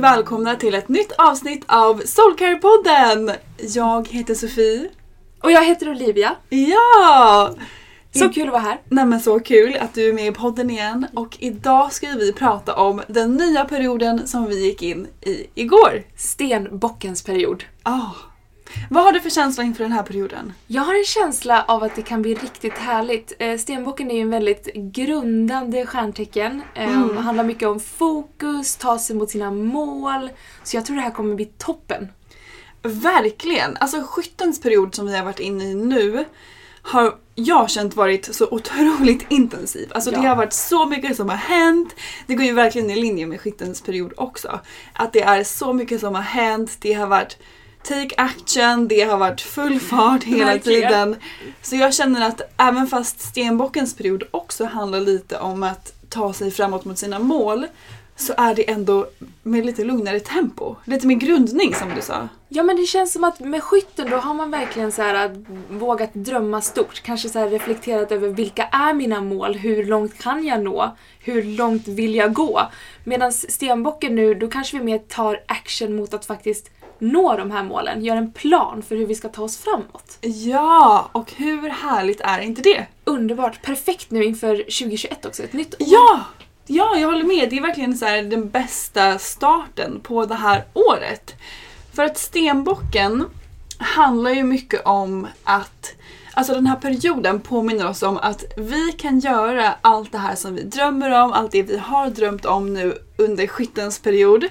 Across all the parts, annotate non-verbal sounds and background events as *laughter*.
Välkomna till ett nytt avsnitt av Soulcare-podden! Jag heter Sofie. Och jag heter Olivia. Ja! Så kul att vara här. Nej men så kul att du är med i podden igen och idag ska vi prata om den nya perioden som vi gick in i igår. Stenbockens period. Ah. Vad har du för känsla inför den här perioden? Jag har en känsla av att det kan bli riktigt härligt. Eh, Stenbocken är ju en väldigt grundande stjärntecken. Eh, Mm. Det handlar mycket om fokus, ta sig mot sina mål. Så jag tror det här kommer bli toppen. Verkligen! Alltså skyttens period som vi har varit inne i nu har jag känt varit så otroligt *laughs* intensiv. Alltså det Ja. har varit så mycket som har hänt. Det går ju verkligen i linje med skyttens period också. Att det är så mycket som har hänt. Det har varit take action, det har varit full fart hela tiden. Så jag känner att även fast stenbockens period också handlar lite om att ta sig framåt mot sina mål så är det ändå med lite lugnare tempo. Lite mer grundning som du sa. Ja men det känns som att med skytten då har man verkligen så här, vågat drömma stort. Kanske så reflekterat över vilka är mina mål? Hur långt kan jag nå? Hur långt vill jag gå? Medan stenbocken nu, då kanske vi mer tar action mot att faktiskt nå de här målen. Gör en plan för hur vi ska ta oss framåt. Ja, och hur härligt är inte det? Underbart! Perfekt nu inför 2021 också, ett nytt år. Ja! Ja, jag håller med. Det är verkligen så här den bästa starten på det här året. För att stenbocken handlar ju mycket om att Alltså den här perioden påminner oss om att vi kan göra allt det här som vi drömmer om, allt det vi har drömt om nu under skyttens period.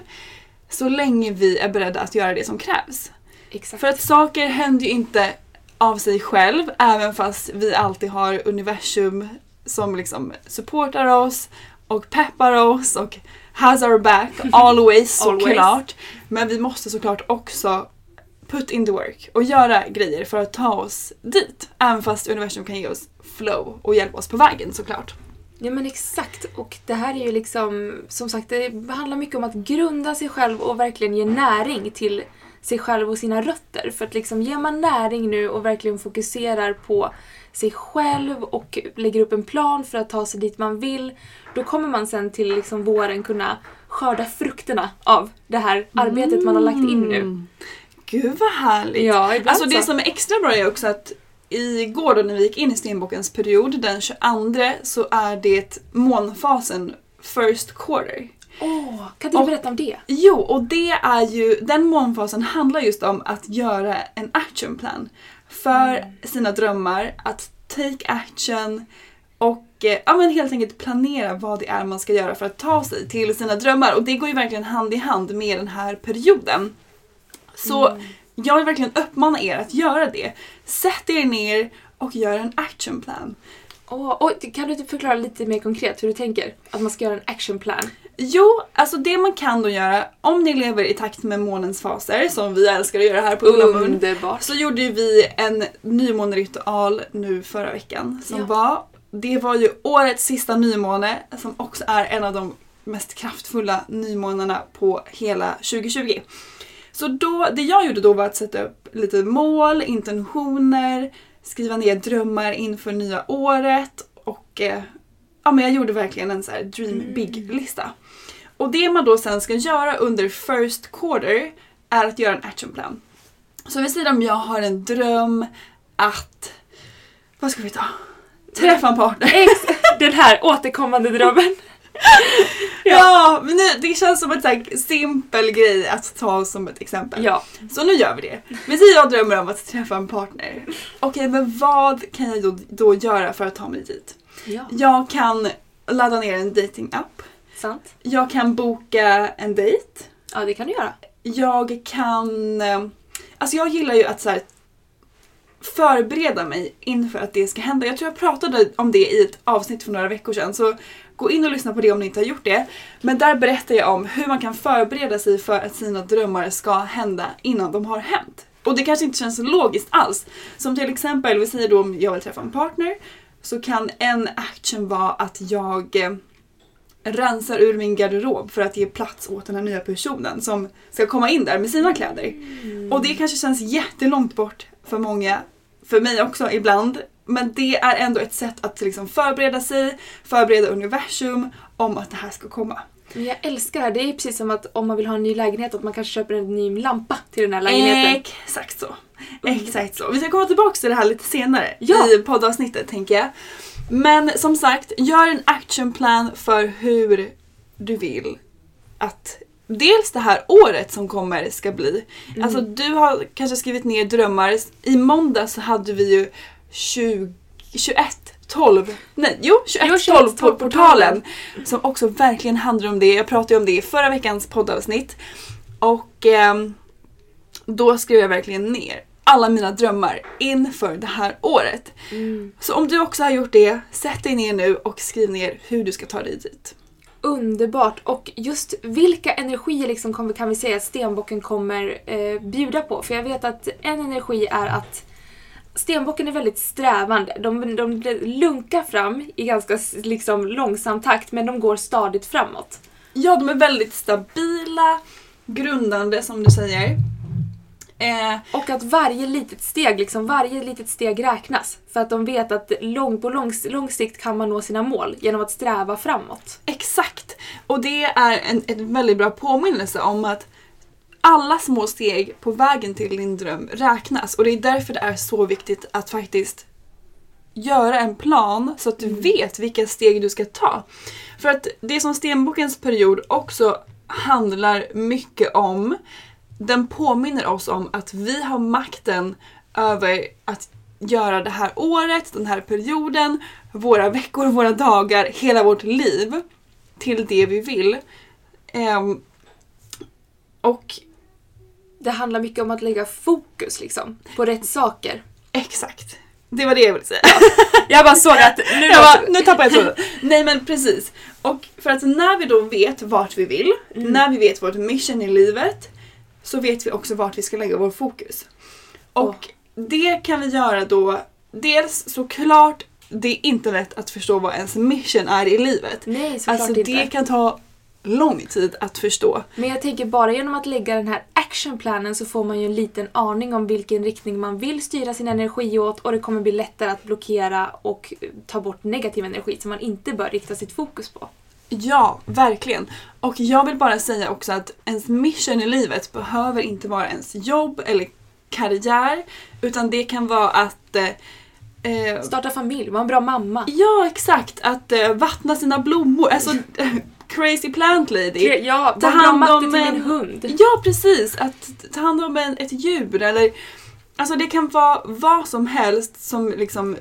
Så länge vi är beredda att göra det som krävs. Exakt. För att saker händer ju inte av sig själv, även fast vi alltid har universum som liksom supportar oss och peppar oss och has our back *laughs* always såklart. Men vi måste såklart också put in the work och göra grejer för att ta oss dit. Även fast universum kan ge oss flow och hjälpa oss på vägen såklart. Ja men exakt. Och det här är ju liksom, som sagt, det handlar mycket om att grunda sig själv och verkligen ge näring till sig själv och sina rötter. För att liksom ger man näring nu och verkligen fokuserar på sig själv och lägger upp en plan för att ta sig dit man vill, då kommer man sen till liksom våren kunna skörda frukterna av det här arbetet man har lagt in nu. Gud vad härligt! Ja, Alltså det så. som är extra bra är också att igår då när vi gick in i stenbockens period, den 22, så är det månfasen first quarter. Åh, kan du Och- berätta om det? Jo, och det är ju, den månfasen handlar just om att göra en action plan för sina drömmar, att take action och eh, ja, men helt enkelt planera vad det är man ska göra för att ta sig till sina drömmar. Och det går ju verkligen hand i hand med den här perioden. Så jag vill verkligen uppmana er att göra det. Sätt er ner och gör en action plan. Åh, och kan du förklara lite mer konkret hur du tänker? Att man ska göra en actionplan? Jo, alltså det man kan då göra om ni lever i takt med månens faser, som vi älskar att göra här på Ulla Mun, Underbart. så gjorde ju vi en nymåneritual nu förra veckan som Ja. var, det var ju årets sista nymåne som också är en av de mest kraftfulla nymånarna på hela 2020. Så då, det jag gjorde då var att sätta upp lite mål, intentioner, skriva ner drömmar inför nya året och eh, ja, men jag gjorde verkligen en så här dream big-lista. Och det man då sen ska göra under first quarter är att göra en actionplan. Så vi säger om jag har en dröm att, vad ska vi ta? Träffa en partner. Den här återkommande drömmen. *laughs* Ja, men nu, det känns som en här simpel grej att ta som ett exempel. Ja. Så nu gör vi det. Vi säger jag drömmer om att träffa en partner. Okej, men vad kan jag då, då göra för att ta mig dit? Ja. Jag kan ladda ner en datingapp. Sant. Jag kan boka en dejt. Ja, det kan du göra. Jag kan... eh, Alltså jag gillar ju att så här, förbereda mig inför att det ska hända. Jag tror jag pratade om det i ett avsnitt för några veckor sedan. Så gå in och lyssna på det om ni inte har gjort det. Men där berättar jag om hur man kan förbereda sig för att sina drömmar ska hända innan de har hänt. Och det kanske inte känns logiskt alls. Som till exempel, vi säger då om jag vill träffa en partner. Så kan en action vara att jag eh, rensar ur min garderob för att ge plats åt den här nya personen som ska komma in där med sina kläder. Och det kanske känns jättelångt bort för många, för mig också ibland. Men det är ändå ett sätt att liksom förbereda sig, förbereda universum om att det här ska komma. Men jag älskar det här. Det är precis som att om man vill ha en ny lägenhet att man kanske köper en ny lampa till den här lägenheten. Exakt så. Exakt så. Vi ska komma tillbaka till det här lite senare Ja. i poddavsnittet tänker jag. Men som sagt, gör en actionplan för hur du vill att dels det här året som kommer ska bli. Alltså du har kanske skrivit ner drömmar. I måndag så hade vi ju 20, 21 12, nej jo 21, Jo, 21, 12 på 12 portalen. Som också verkligen handlar om det. Jag pratade om det i förra veckans poddavsnitt. Och ehm, då skrev jag verkligen ner alla mina drömmar inför det här året. Mm. Så om du också har gjort det, sätt dig ner nu och skriv ner hur du ska ta dig dit. Underbart! Och just vilka energier liksom kan vi säga att stenbocken kommer eh, bjuda på? För jag vet att en energi är att stenbocken är väldigt strävande. De, de lunkar fram i ganska liksom, långsam takt men de går stadigt framåt. Ja, de är väldigt stabila, grundande som du säger. Eh, Och att varje litet steg, liksom varje litet steg räknas. För att de vet att lång, på lång, lång sikt kan man nå sina mål genom att sträva framåt. Exakt! Och det är en väldigt bra påminnelse om att alla små steg på vägen till din dröm räknas. Och det är därför det är så viktigt att faktiskt göra en plan så att du vet vilka steg du ska ta. För att det som stenbokens period också handlar mycket om, den påminner oss om att vi har makten över att göra det här året, den här perioden, våra veckor, våra dagar, hela vårt liv till det vi vill. Ehm, och Det handlar mycket om att lägga fokus liksom, på rätt saker. exakt, det var det jag ville säga. Jag bara såg att nu Jag bara, nu tappade jag tråden. Nej men precis. Och för att när vi då vet vart vi vill, när vi vet vårt mission i livet, så vet vi också vart vi ska lägga vår fokus. Och det kan vi göra då, dels såklart, det är inte lätt att förstå vad ens mission är i livet. Nej, såklart Alltså inte. det kan ta lång tid att förstå. Men jag tänker bara genom att lägga den här actionplanen så får man ju en liten aning om vilken riktning man vill styra sin energi åt och det kommer bli lättare att blockera och ta bort negativ energi som man inte bör rikta sitt fokus på. Ja, verkligen. Och jag vill bara säga också att ens mission i livet behöver inte vara ens jobb eller karriär. Utan det kan vara att... Eh, eh, Starta familj, vara en bra mamma. ja, exakt. Att eh, vattna sina blommor. Alltså, *laughs* crazy plant lady. Ja, Ta hand om till en- min hund. Ja, precis. Att ta hand om en, ett djur eller... Alltså det kan vara vad som helst som liksom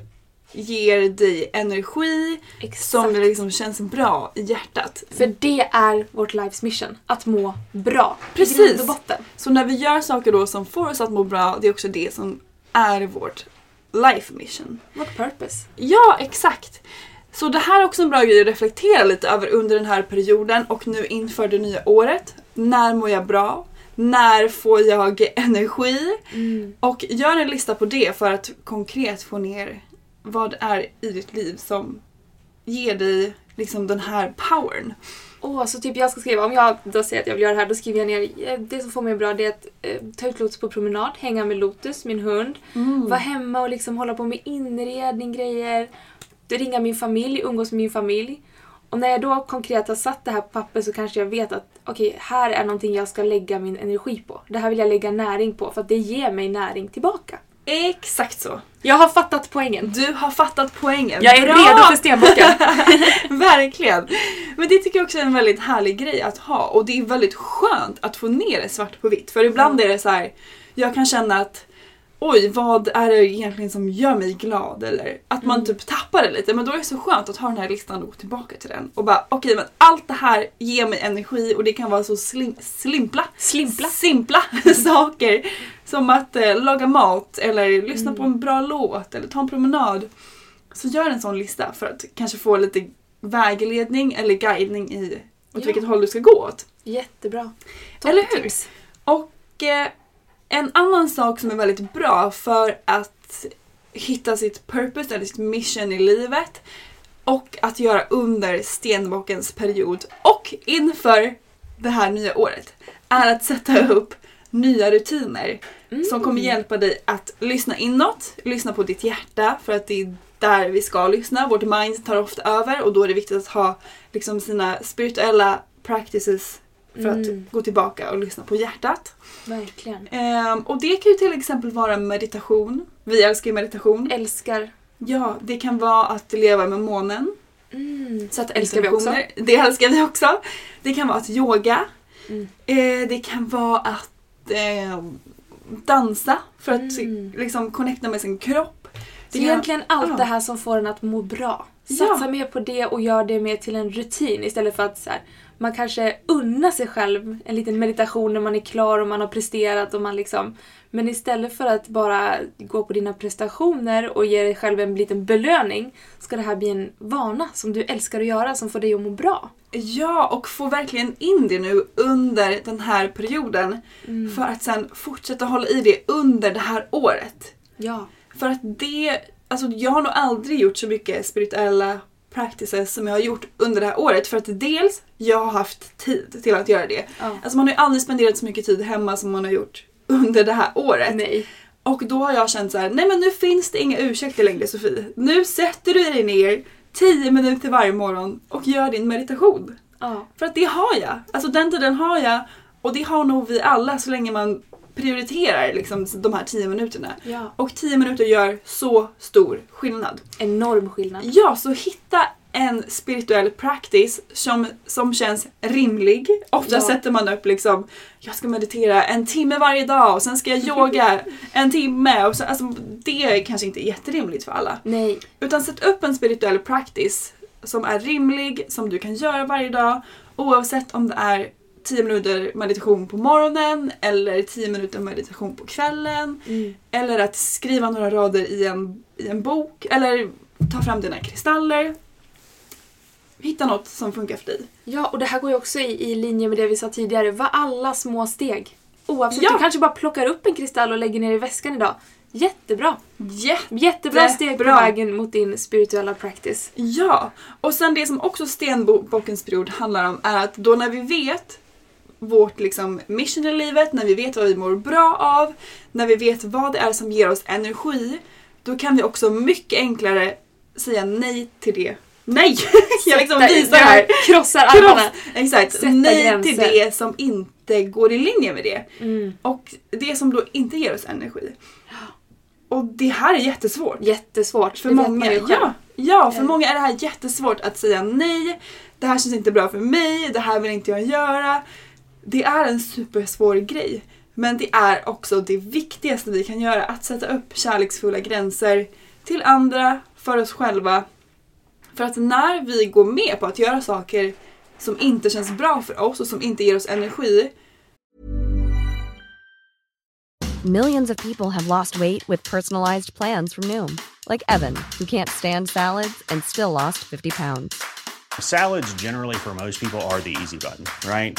ger dig energi, Exakt. som liksom känns bra i hjärtat. För det är vårt lives mission, att må bra. Precis. Botten. Så när vi gör saker då som får oss att må bra, det är också det som är vårt life mission. Vårt purpose. Ja, exakt! Så det här är också en bra grej att reflektera lite över under den här perioden och nu inför det nya året. När mår jag bra? När får jag energi? Och gör en lista på det för att konkret få ner vad det är i ditt liv som ger dig liksom den här powern. Åh, så typ jag ska skriva, om jag då säger att jag vill göra det här, då skriver jag ner, eh, det som får mig bra det är att eh, ta ut Lotus på promenad, hänga med Lotus, min hund, Mm. vara hemma och liksom hålla på med inredning, grejer, ringa min familj, umgås med min familj. Och när jag då konkret har satt det här på papper så kanske jag vet att okej, här är någonting jag ska lägga min energi på. Det här vill jag lägga näring på för att det ger mig näring tillbaka. Exakt så. Jag har fattat poängen. Du har fattat poängen. Jag är Bra! redo för stenbocken. *laughs* Verkligen. Men det tycker jag också är en väldigt härlig grej att ha och det är väldigt skönt att få ner det svart på vitt. För ibland Ja. är det så här, jag kan känna att oj, vad är det egentligen som gör mig glad? Eller att man Mm. typ tappar det lite. Men då är det så skönt att ha den här listan och gå tillbaka till den. Och bara okej, men allt det här ger mig energi och det kan vara så slim, slimpla, Slimpla. simpla *laughs* saker. Som att eh, laga mat eller lyssna Mm. på en bra låt eller ta en promenad. Så gör en sån lista för att kanske få lite vägledning eller guidning i åt Ja. vilket håll du ska gå åt. Jättebra. Eller hur? Topptips. Och eh, en annan sak som är väldigt bra för att hitta sitt purpose eller sitt mission i livet och att göra under stenbockens period och inför det här nya året är att sätta upp nya rutiner som kommer hjälpa dig att lyssna inåt, lyssna på ditt hjärta för att det är där vi ska lyssna. Vårt mind tar ofta över och då är det viktigt att ha liksom sina spirituella practices för Mm. att gå tillbaka och lyssna på hjärtat. Verkligen. Ehm, och det kan ju till exempel vara meditation. Vi älskar ju meditation. Älskar. Ja, det kan vara att leva med månen. Mm. Sätta älskar vi också. Det älskar vi också. Det kan vara att yoga. Mm. Eh, det kan vara att eh, dansa för att Mm. liksom connecta med sin kropp. Så Det kan- egentligen allt ja. det här som får en att må bra. Ja. Satsa mer på det och gör det mer till en rutin istället för att så här, man kanske unnar sig själv en liten meditation när man är klar och man har presterat och man liksom men istället för att bara gå på dina prestationer och ge dig själv en liten belöning ska det här bli en vana som du älskar att göra som får dig att må bra. Ja, och få verkligen in det nu under den här perioden. Mm. För att sen fortsätta hålla i det under det här året. Ja. För att det, alltså jag har nog aldrig gjort så mycket spirituella practices som jag har gjort under det här året. För att dels, jag har haft tid till att göra det. ja. Alltså man har ju aldrig spenderat så mycket tid hemma som man har gjort under det här året. Nej. Och då har jag känt så här: nej men nu finns det inga ursäkter längre Sofie. Nu sätter du dig ner 10 minuter varje morgon och gör din meditation. Ja. För att det har jag. Alltså den tiden har jag och det har nog vi alla så länge man prioriterar liksom de här 10 minuterna. ja. Och 10 minuter gör så stor skillnad. Enorm skillnad. Ja, så hitta en spirituell practice som, som känns rimlig. Ofta Ja. sätter man upp liksom, jag ska meditera en timme varje dag och sen ska jag yoga *laughs* en timme. Och så, alltså, det är kanske inte jätterimligt för alla. Nej. Utan sätt upp en spirituell practice som är rimlig, som du kan göra varje dag. Oavsett om det är 10 minuter meditation på morgonen eller 10 minuter meditation på kvällen. Mm. Eller att skriva några rader i en, i en bok. Eller ta fram dina kristaller. Hitta något som funkar för dig. Ja, och det här går ju också i, i linje med det vi sa tidigare. Var alla små steg. Oavsett, Ja. du kanske bara plockar upp en kristall och lägger ner i väskan idag. Jättebra! Jätte Jättebra steg på vägen mot din spirituella practice. Ja, och sen det som också stenbockens period handlar om är att då när vi vet vårt liksom mission i livet, när vi vet vad vi mår bra av, när vi vet vad det är som ger oss energi, då kan vi också mycket enklare säga nej till det. Nej! *laughs* Jag liksom visar här. *laughs* Krossar armarna. Exakt, Sätta nej gränser. till det som inte går i linje med det. Mm. Och det som då inte ger oss energi. Och det här är jättesvårt. Jättesvårt. För många, ja, ja, för Eh. många är det här jättesvårt att säga nej. Det här känns inte bra för mig, det här vill inte jag göra. Det är en supersvår grej. Men det är också det viktigaste vi kan göra, att sätta upp kärleksfulla gränser till andra, för oss själva. För att när vi går med på att göra saker som inte känns bra för oss och som inte ger oss energi, Millions of people have lost weight with personalized plans from Noom, like Evan, who can't stand salads and still lost 50 pounds. Salads, generally, for most people, are the easy button, right?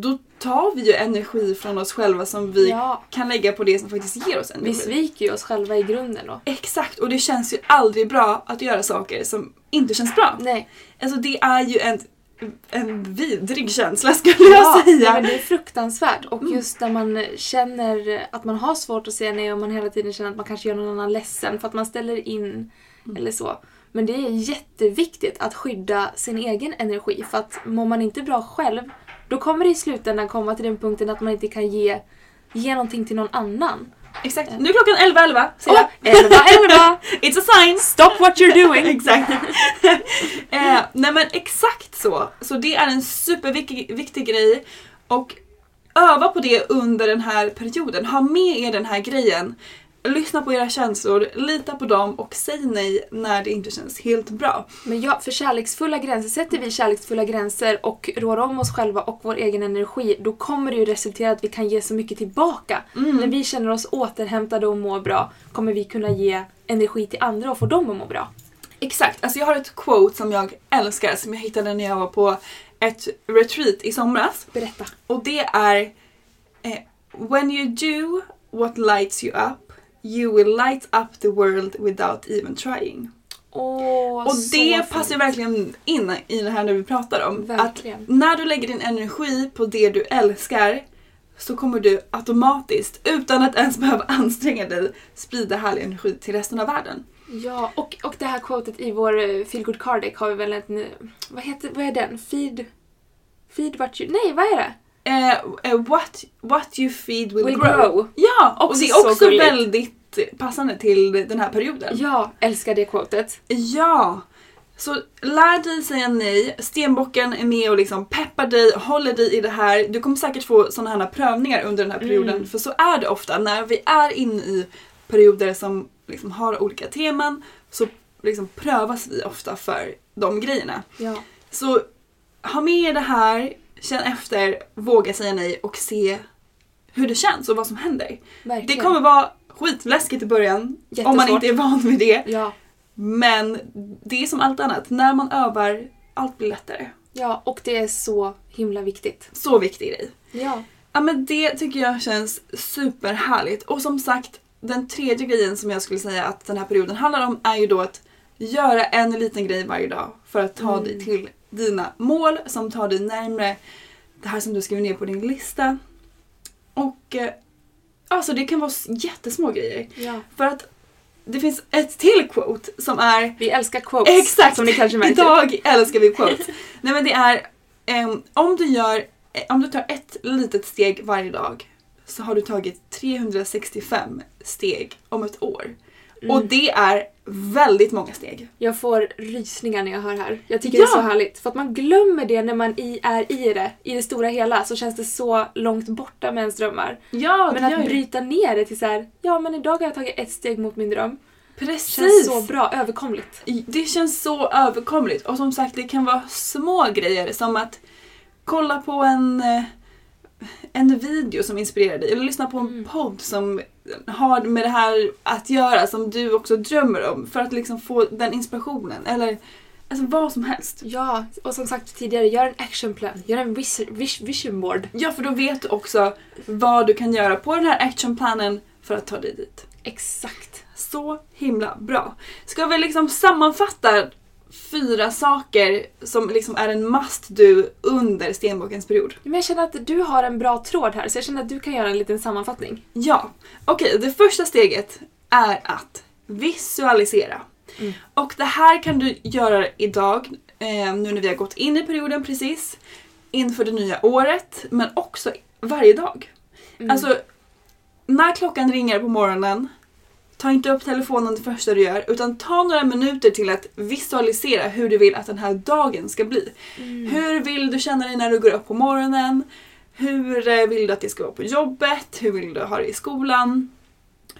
Då tar vi ju energi från oss själva som vi Ja. kan lägga på det som faktiskt ger oss energi. Vi sviker ju oss själva i grunden då. Exakt, och det känns ju aldrig bra att göra saker som inte känns bra. Nej. Alltså det är ju en, en vidrig känsla skulle jag säga. men det är fruktansvärt. Och just när man känner att man har svårt att säga nej och man hela tiden känner att man kanske gör någon annan ledsen för att man ställer in eller så. Men det är jätteviktigt att skydda sin egen energi för att mår man inte bra själv då kommer det i slutändan komma till den punkten att man inte kan ge, ge någonting till någon annan. Exakt. Nu är klockan 11.11 säger Åh, jag. 11, 11! *laughs* It's a sign! Stop what you're doing! *laughs* Exakt. *laughs* eh, nej men exakt så. Så det är en superviktig viktig grej. Och öva på det under den här perioden. Ha med er den här grejen. Lyssna på era känslor, lita på dem och säg nej när det inte känns helt bra. Men ja, för kärleksfulla gränser, sätter vi kärleksfulla gränser och rår om oss själva och vår egen energi, då kommer det ju resultera att vi kan ge så mycket tillbaka. När vi känner oss återhämtade och mår bra kommer vi kunna ge energi till andra och få dem att må bra. Exakt, alltså jag har ett quote som jag älskar som jag hittade när jag var på ett retreat i somras. Berätta. Och det är eh, When you do what lights you up you will light up the world without even trying. Åh, Och det fint. passar verkligen in i det här när vi pratar om. Verkligen. Att när du lägger din energi på det du älskar så kommer du automatiskt, utan att ens *laughs* behöva anstränga dig, sprida härlig energi till resten av världen. Ja, och, och det här quotet i vår eh, Feel Good Card har vi väl en... eh, Vad heter vad är den? Feed... Feed what you... Nej, vad är det? Eh, eh, what, what you feed will, Will grow. grow. Ja, och Också det är så också väldigt passande till den här perioden. Ja, älskar det quotet. Ja! Så lär dig säga nej. Stenbocken är med och liksom peppar dig, håller dig i det här. Du kommer säkert få sådana här prövningar under den här perioden. Mm. För så är det ofta. När vi är inne i perioder som liksom har olika teman så liksom prövas vi ofta för de grejerna. Ja. Så ha med er det här, känn efter, våga säga nej och se hur det känns och vad som händer. Verkligen. Det kommer vara skitläskigt i början om man Jättesvårt. inte är van vid det. Ja. Men det är som allt annat, när man övar, allt blir lättare. ja, och det är så himla viktigt. Så viktig grej. Ja. Ja men det tycker jag känns superhärligt. Och som sagt, den tredje grejen som jag skulle säga att den här perioden handlar om är ju då att göra en liten grej varje dag för att ta Mm. dig till dina mål som tar dig närmre det här som du skriver ner på din lista. Och eh, alltså det kan vara jättesmå grejer. ja. För att det finns ett till quote som är Vi älskar quotes. Exakt! Som ni kanske märker. Idag älskar vi quotes. *laughs* Nej men det är ehm, om du gör eh, om du tar ett litet steg varje dag så har du tagit 365 steg om ett år. Mm. Och det är väldigt många steg. Jag får rysningar när jag hör här. Jag tycker det Ja. är så härligt. För att man glömmer det när man i, är i det. I det stora hela så känns det så långt borta med ens drömmar. Ja, Men att bryta ner det till så här, ja men idag har jag tagit ett steg mot min dröm. Precis! Känns så bra, överkomligt. Det känns så överkomligt och som sagt det kan vara små grejer som att kolla på en, eh, en video som inspirerar dig eller lyssna på en Mm. podd som har med det här att göra som du också drömmer om för att liksom få den inspirationen eller alltså vad som helst. Ja, och som sagt tidigare, gör en actionplan. Gör en vis, vis, vision board. Ja för då vet du också vad du kan göra på den här actionplanen för att ta dig dit. Exakt. Så himla bra. Ska vi liksom sammanfatta fyra saker som liksom är en must do under stenbokens period? Men jag känner att du har en bra tråd här så jag känner att du kan göra en liten sammanfattning. Ja, okej. det första steget är att visualisera. Mm. Och det här kan du göra idag, eh, nu när vi har gått in i perioden precis, inför det nya året, men också varje dag. Mm. Alltså, när klockan ringer på morgonen, ta inte upp telefonen det första du gör, utan ta några minuter till att visualisera hur du vill att den här dagen ska bli. Mm. Hur vill du känna dig när du går upp på morgonen? Hur eh, vill du att det ska vara på jobbet? Hur vill du ha det i skolan?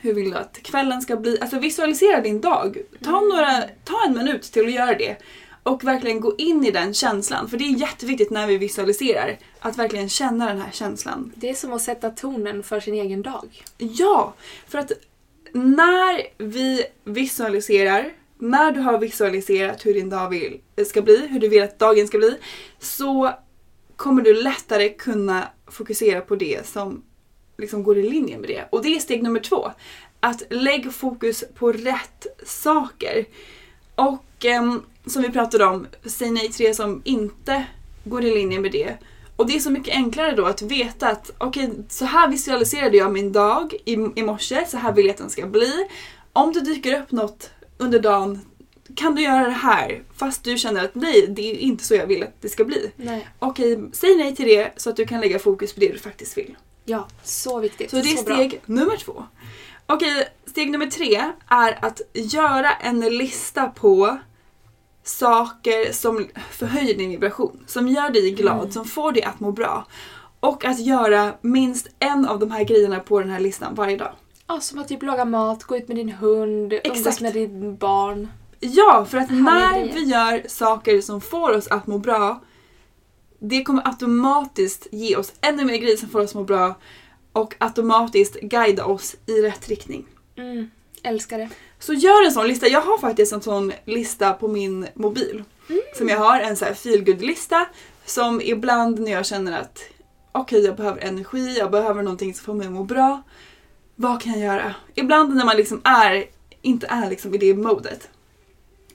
Hur vill du att kvällen ska bli? Alltså visualisera din dag. Ta, några, ta en minut till att göra det. Och verkligen gå in i den känslan. För det är jätteviktigt när vi visualiserar. Att verkligen känna den här känslan. Det är som att sätta tonen för sin egen dag. Ja! För att när vi visualiserar, när du har visualiserat hur din dag vill, eh, ska bli, hur du vill att dagen ska bli, så kommer du lättare kunna fokusera på det som liksom går i linje med det. Och det är steg nummer två. Att lägg fokus på rätt saker. Och eh, som vi pratade om, säg nej till det som inte går i linje med det. Och det är så mycket enklare då att veta att okej, så här visualiserade jag min dag i, i morse, så här vill jag att den ska bli. Om det dyker upp något under dagen, kan du göra det här? Fast du känner att nej, det är inte så jag vill att det ska bli. Nej. Okej, säg nej till det så att du kan lägga fokus på det du faktiskt vill. Ja, så viktigt. Så det är bra. steg nummer två. Okej, steg nummer tre är att göra en lista på saker som förhöjer din vibration, som gör dig glad, Mm. som får dig att må bra. Och att göra minst en av de här grejerna på den här listan varje dag. Ja, som att typ laga mat, gå ut med din hund, umgås Exakt. med din barn. Ja, för att när vi gör saker som får oss att må bra, det kommer automatiskt ge oss ännu mer grejer som får oss att må bra och automatiskt guida oss i rätt riktning. Mm, älskar det. Så gör en sån lista. Jag har faktiskt en sån lista på min mobil. Som jag har, en sån här feelgood-lista. Som ibland när jag känner att okej, jag behöver energi, jag behöver någonting som får mig att må bra. Vad kan jag göra? Ibland när man liksom är, inte är liksom i det modet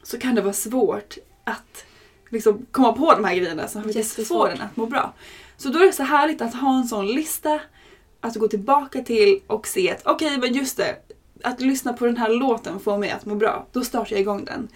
så kan det vara svårt att liksom komma på de här grejerna som faktiskt får en att må bra. Så då är det så härligt att ha en sån lista att gå tillbaka till och se att okej, men just det, att lyssna på den här låten får mig att må bra. Då startar jag igång den.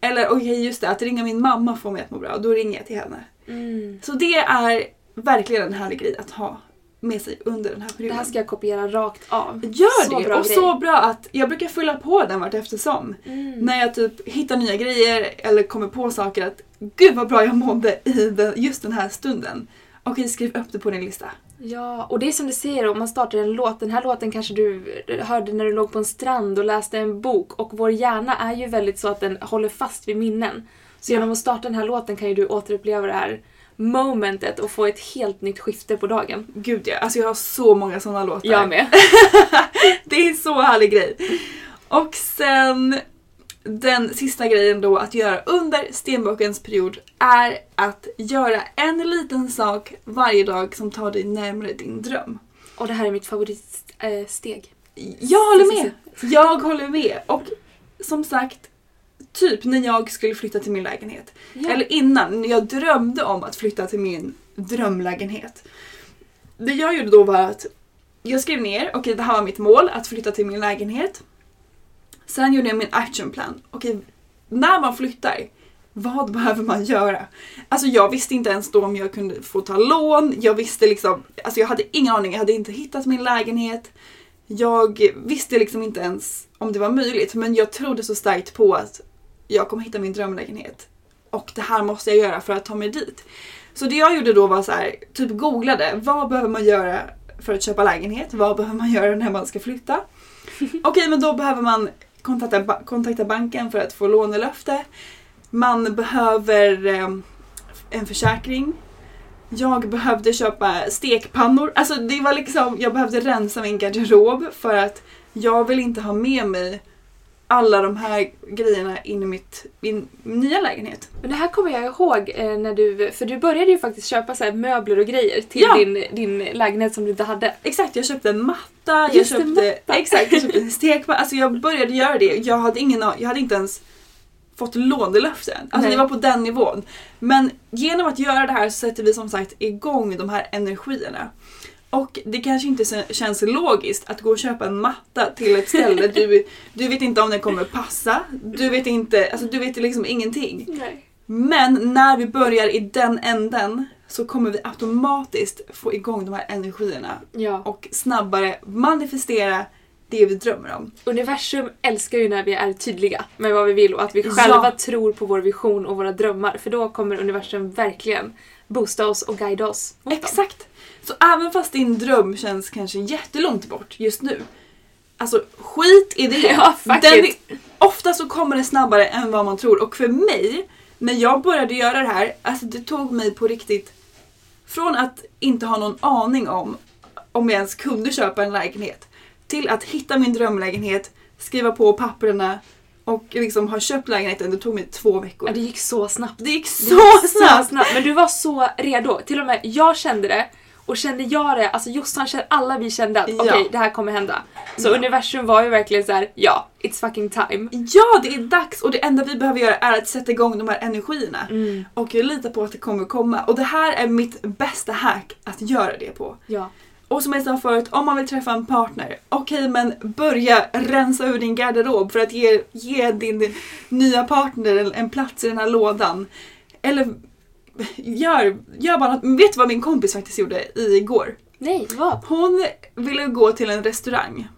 Eller okej, just det, att ringa min mamma får mig att må bra. Då ringer jag till henne. Mm. Så det är verkligen en härlig grej att ha med sig under den här Det perioden. här ska jag kopiera rakt av. Gör Så det! bra och grej. så bra att jag brukar fylla på den vart eftersom. Mm. När jag typ hittar nya grejer eller kommer på saker att gud vad bra jag mådde i den, just den här stunden. Okej, skriv upp det på din lista. Ja, och det är som du säger om man startar en låt. Den här låten kanske du hörde när du låg på en strand och läste en bok och vår hjärna är ju väldigt så att den håller fast vid minnen. Så genom att starta den här låten kan ju du återuppleva det här momentet och få ett helt nytt skifte på dagen. Gud ja, alltså jag har så många sådana låtar. Jag med. *laughs* Det är en så härlig grej. Och sen den sista grejen då att göra under stenbockens period är att göra en liten sak varje dag som tar dig närmare din dröm. Och det här är mitt favoritsteg. Steg. Jag håller med! *laughs* Jag håller med! Och som sagt, typ när jag skulle flytta till min lägenhet. Ja. Eller innan, när jag drömde om att flytta till min drömlägenhet. Det jag gjorde då var att jag skrev ner, okej det här var mitt mål, att flytta till min lägenhet. Sen gjorde jag min actionplan. Okej, när man flyttar, vad behöver man göra? Alltså jag visste inte ens då om jag kunde få ta lån, jag visste liksom, alltså jag hade ingen aning, jag hade inte hittat min lägenhet. Jag visste liksom inte ens om det var möjligt, men jag trodde så starkt på att jag kommer hitta min drömlägenhet. Och det här måste jag göra för att ta mig dit. Så det jag gjorde då var så här, typ googlade, vad behöver man göra för att köpa lägenhet? Vad behöver man göra när man ska flytta? *laughs* Okej, men då behöver man kontakta, kontakta banken för att få lånelöfte. Man behöver eh, en försäkring. Jag behövde köpa stekpannor. Alltså det var liksom, jag behövde rensa min garderob för att jag vill inte ha med mig alla de här grejerna in i mitt, min nya lägenhet. Men det här kommer jag ihåg eh, när du, för du började ju faktiskt köpa så möbler och grejer till Ja. din, din lägenhet som du inte hade. Exakt, jag köpte en matta, jag Just det, köpte, matta. exakt, jag köpte en *laughs* stekpanna. Alltså jag började göra det. Jag hade, ingen, jag hade inte ens fått lånelöften. Alltså Nej. det var på den nivån. Men genom att göra det här så sätter vi som sagt igång de här energierna. Och det kanske inte känns logiskt att gå och köpa en matta till ett ställe du, *laughs* du vet inte om den kommer passa. Du vet inte, alltså du vet liksom ingenting. Nej. Men när vi börjar i den änden så kommer vi automatiskt få igång de här energierna Ja. och snabbare manifestera det vi drömmer om. Universum älskar ju när vi är tydliga med vad vi vill och att vi Ja. själva tror på vår vision och våra drömmar. För då kommer universum verkligen boosta oss och guida oss mot dem. Så även fast din dröm känns kanske jättelångt bort just nu. Alltså skit i det. *laughs* Ja, Den, ofta så kommer det snabbare än vad man tror och för mig, när jag började göra det här, alltså det tog mig på riktigt från att inte ha någon aning om om jag ens kunde köpa en lägenhet till att hitta min drömlägenhet skriva på papperna och liksom ha köpt lägenheten. Det tog mig två veckor. Ja, det gick så snabbt. Det gick så, Det gick snabbt! Men du var så redo. Till och med jag kände det. Och kände jag det, alltså Jossan kände, alla vi kände att Ja. okej, det här kommer hända. Så Ja. universum var ju verkligen så här: ja, it's fucking time. Ja, det är dags och det enda vi behöver göra är att sätta igång de här energierna. Mm. Och jag litar på att det kommer komma. Och det här är mitt bästa hack att göra det på. Ja. Och som jag sa förut, om man vill träffa en partner, okej men börja rensa ur din garderob för att ge, ge din nya partner en- en plats i den här lådan. Eller gör, gör bara något. Vet du vad min kompis faktiskt gjorde igår? Nej, vad? Hon ville gå till en restaurang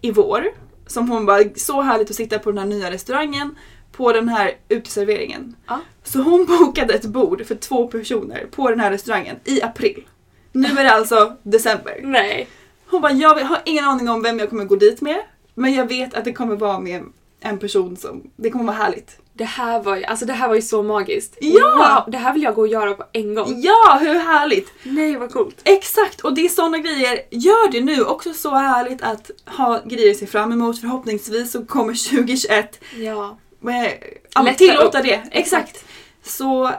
i vår. Som hon bara, så härligt att sitta på den här nya restaurangen. På den här uteserveringen. Ja. Så hon *laughs* bokade ett bord för två personer på den här restaurangen i april. Nu är det alltså december. Nej. Hon bara, jag har ingen aning om vem jag kommer gå dit med. Men jag vet att det kommer vara med en person som, det kommer vara härligt. Det här var ju, alltså det här var ju så magiskt. Ja! Wow, det här vill jag gå och göra på en gång. Ja, hur härligt! Nej, vad coolt. Exakt, och det är såna grejer. Gör det nu. Också så härligt att ha grejer att se fram emot. Förhoppningsvis så kommer 2021 Ja. med, ja, tillåta upp. det. Exakt. Så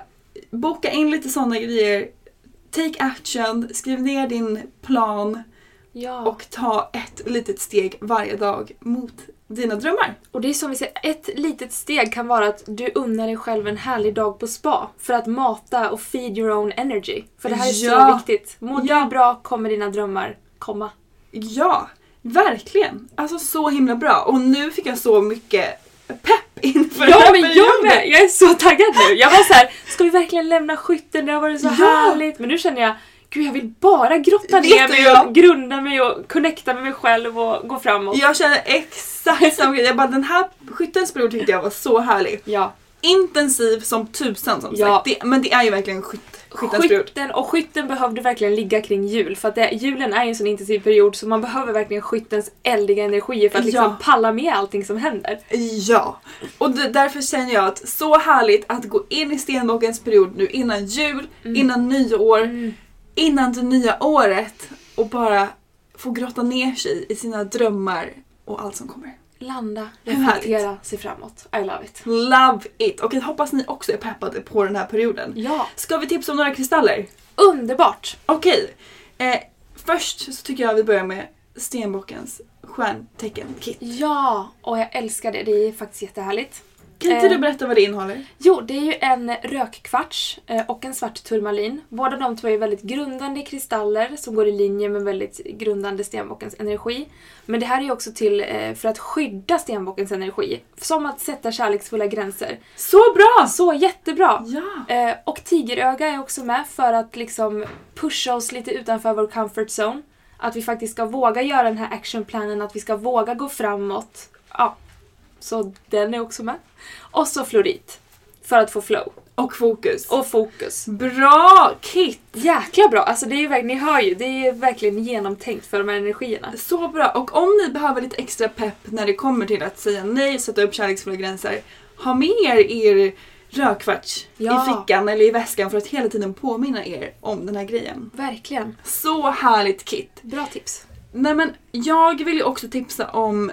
boka in lite såna grejer. Take action, skriv ner din plan Ja. och ta ett litet steg varje dag mot dina drömmar. Och det är som vi säger, ett litet steg kan vara att du unnar dig själv en härlig dag på spa. För att mata och feed your own energy. För det här är Ja. så viktigt. Mår Ja. du bra kommer dina drömmar komma. Ja, verkligen. Alltså så himla bra. Och nu fick jag så mycket pepp inför den Ja här men jag med! Jag är så taggad nu. Jag var så här: ska vi verkligen lämna skytten? Det har varit så Ja. härligt. Men nu känner jag, gud jag vill bara grotta ner mig och grunda mig och connecta med mig själv och gå framåt. Jag känner exakt samma grej. Jag bara, den här skyttens period tyckte jag var så härlig. Ja. Intensiv som tusan som Ja. sagt. Det, men det är ju verkligen skytt, skyttens period. Skytten och skytten behövde verkligen ligga kring jul för att det, julen är ju en sån intensiv period så man behöver verkligen skyttens eldiga energier för att liksom Ja. palla med allting som händer. Ja, och det, därför känner jag att så härligt att gå in i stenbockens period nu innan jul, innan nyår, innan det nya året och bara få grotta ner sig i sina drömmar och allt som kommer. Landa, reflektera, se framåt. I love it. Love it! Och jag hoppas ni också är peppade på den här perioden. Ja, Ska vi tipsa om några kristaller? underbart! Okej, eh, först så tycker jag vi börjar med stenbockens stjärntecken-kit. Ja, och jag älskar det. Det är faktiskt jättehärligt. Kan inte Eh. du berätta vad det innehåller? Jo, det är ju en rökkvarts eh, och en svart turmalin. Båda de två är väldigt grundande kristaller som går i linje med väldigt grundande stenbockens energi. Men det här är ju också till eh, för att skydda stenbockens energi. Som att sätta kärleksfulla gränser. Så bra! Så jättebra! Ja! Eh, och tigeröga är också med för att liksom pusha oss lite utanför vår comfort zone. Att vi faktiskt ska våga göra den här actionplanen, att vi ska våga gå framåt. Ja, så den är också med. Och så florit. För att få flow. Och fokus. Och fokus. Bra Kit! Jäkla bra! Alltså det är ju verkligen, ni hör ju, det är verkligen genomtänkt för de här energierna. Så bra! Och om ni behöver lite extra pepp när det kommer till att säga nej, sätta upp kärleksfulla gränser, ha med er er rödkvarts Ja. i fickan eller i väskan för att hela tiden påminna er om den här grejen. Verkligen. Så härligt Kit! Bra tips. Nej men jag vill ju också tipsa om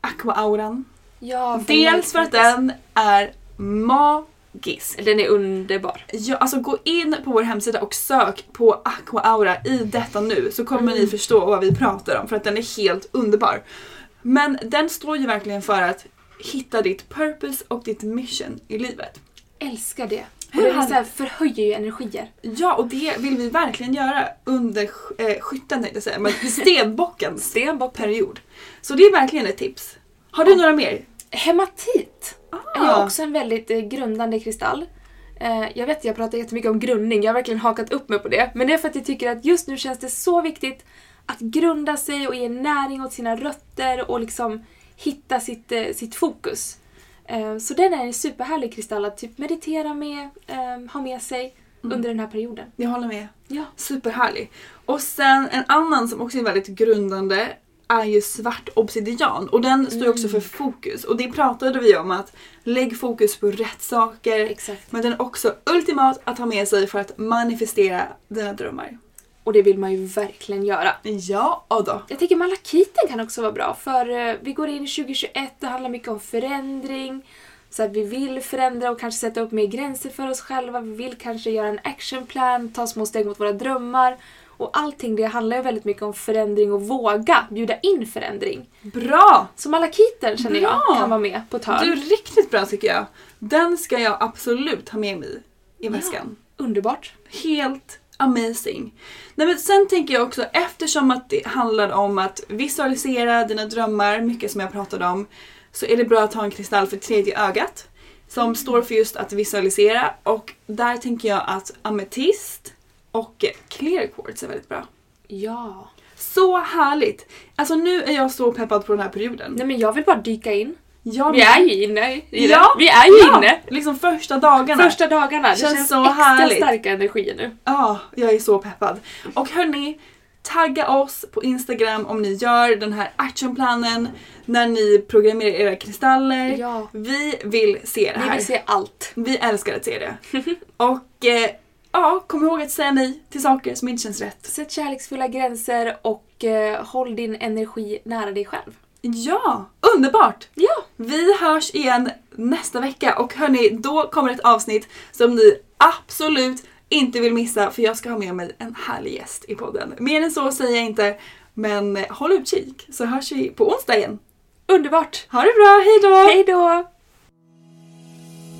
Aqua-auran. Ja, Dels för att den är magisk. Den är underbar. Ja, alltså gå in på vår hemsida och sök på Aqua Aura i detta nu så kommer Mm. ni förstå vad vi pratar om för att den är helt underbar. Men den står ju verkligen för att hitta ditt purpose och ditt mission i livet. Älskar det. Hur Och det så här, förhöjer ju energier. Ja, och det vill vi verkligen göra under eh, skytten tänkte jag säga, men *laughs* stenbockens Stenbock. period. Så det är verkligen ett tips. Har du några mer? Hematit är Ah. också en väldigt eh, grundande kristall. Eh, jag vet, jag pratar jättemycket om grundning, jag har verkligen hakat upp mig på det. Men det är för att jag tycker att just nu känns det så viktigt att grunda sig och ge näring åt sina rötter och liksom hitta sitt, eh, sitt fokus. Så den är en superhärlig kristall att typ meditera med, eh, ha med sig under den här perioden. Jag håller med. Ja. Superhärlig. Och sen en annan som också är väldigt grundande är ju svart obsidian och den står ju också för fokus och det pratade vi om att lägg fokus på rätt saker Exakt. men den är också ultimat att ha med sig för att manifestera dina drömmar. Och det vill man ju verkligen göra. Ja, då. Jag tycker malakiten kan också vara bra för eh, vi går in i 2021, det handlar mycket om förändring. Så att vi vill förändra och kanske sätta upp mer gränser för oss själva. Vi vill kanske göra en actionplan, ta små steg mot våra drömmar. Och allting det handlar ju väldigt mycket om förändring och våga bjuda in förändring. Bra! Så malakiten känner Bra! jag kan vara med på ett hörn. Du är riktigt bra tycker jag. Den ska jag absolut ha med mig i väskan. Underbart. Helt amazing. Nej, men sen tänker jag också eftersom att det handlar om att visualisera dina drömmar, mycket som jag pratade om, så är det bra att ha en kristall för tredje ögat som står för just att visualisera och där tänker jag att ametist och clear quartz är väldigt bra. Ja. Så härligt! Alltså nu är jag så peppad på den här perioden. Nej men jag vill bara dyka in. Jag Vi är ju inne i det. Ja, Vi är ju ja, inne. Liksom första dagarna. Första dagarna. Det Känns känns, så extra härligt. starka energier nu. Ja, jag är så peppad. Och hörni, tagga oss på Instagram om ni gör den här actionplanen när ni programmerar era kristaller. Ja. Vi vill se det Vi här. vill se allt. Vi älskar att se det. *laughs* Och eh, ja, kom ihåg att säga nej till saker som inte känns rätt. Sätt kärleksfulla gränser och eh, håll din energi nära dig själv. Ja, underbart! Ja. Vi hörs igen nästa vecka och hörni, då kommer ett avsnitt som ni absolut inte vill missa för jag ska ha med mig en härlig gäst i podden. Mer än så säger jag inte, men håll utkik så hörs vi på onsdag igen. Underbart! Ha det bra, hejdå! Hej då!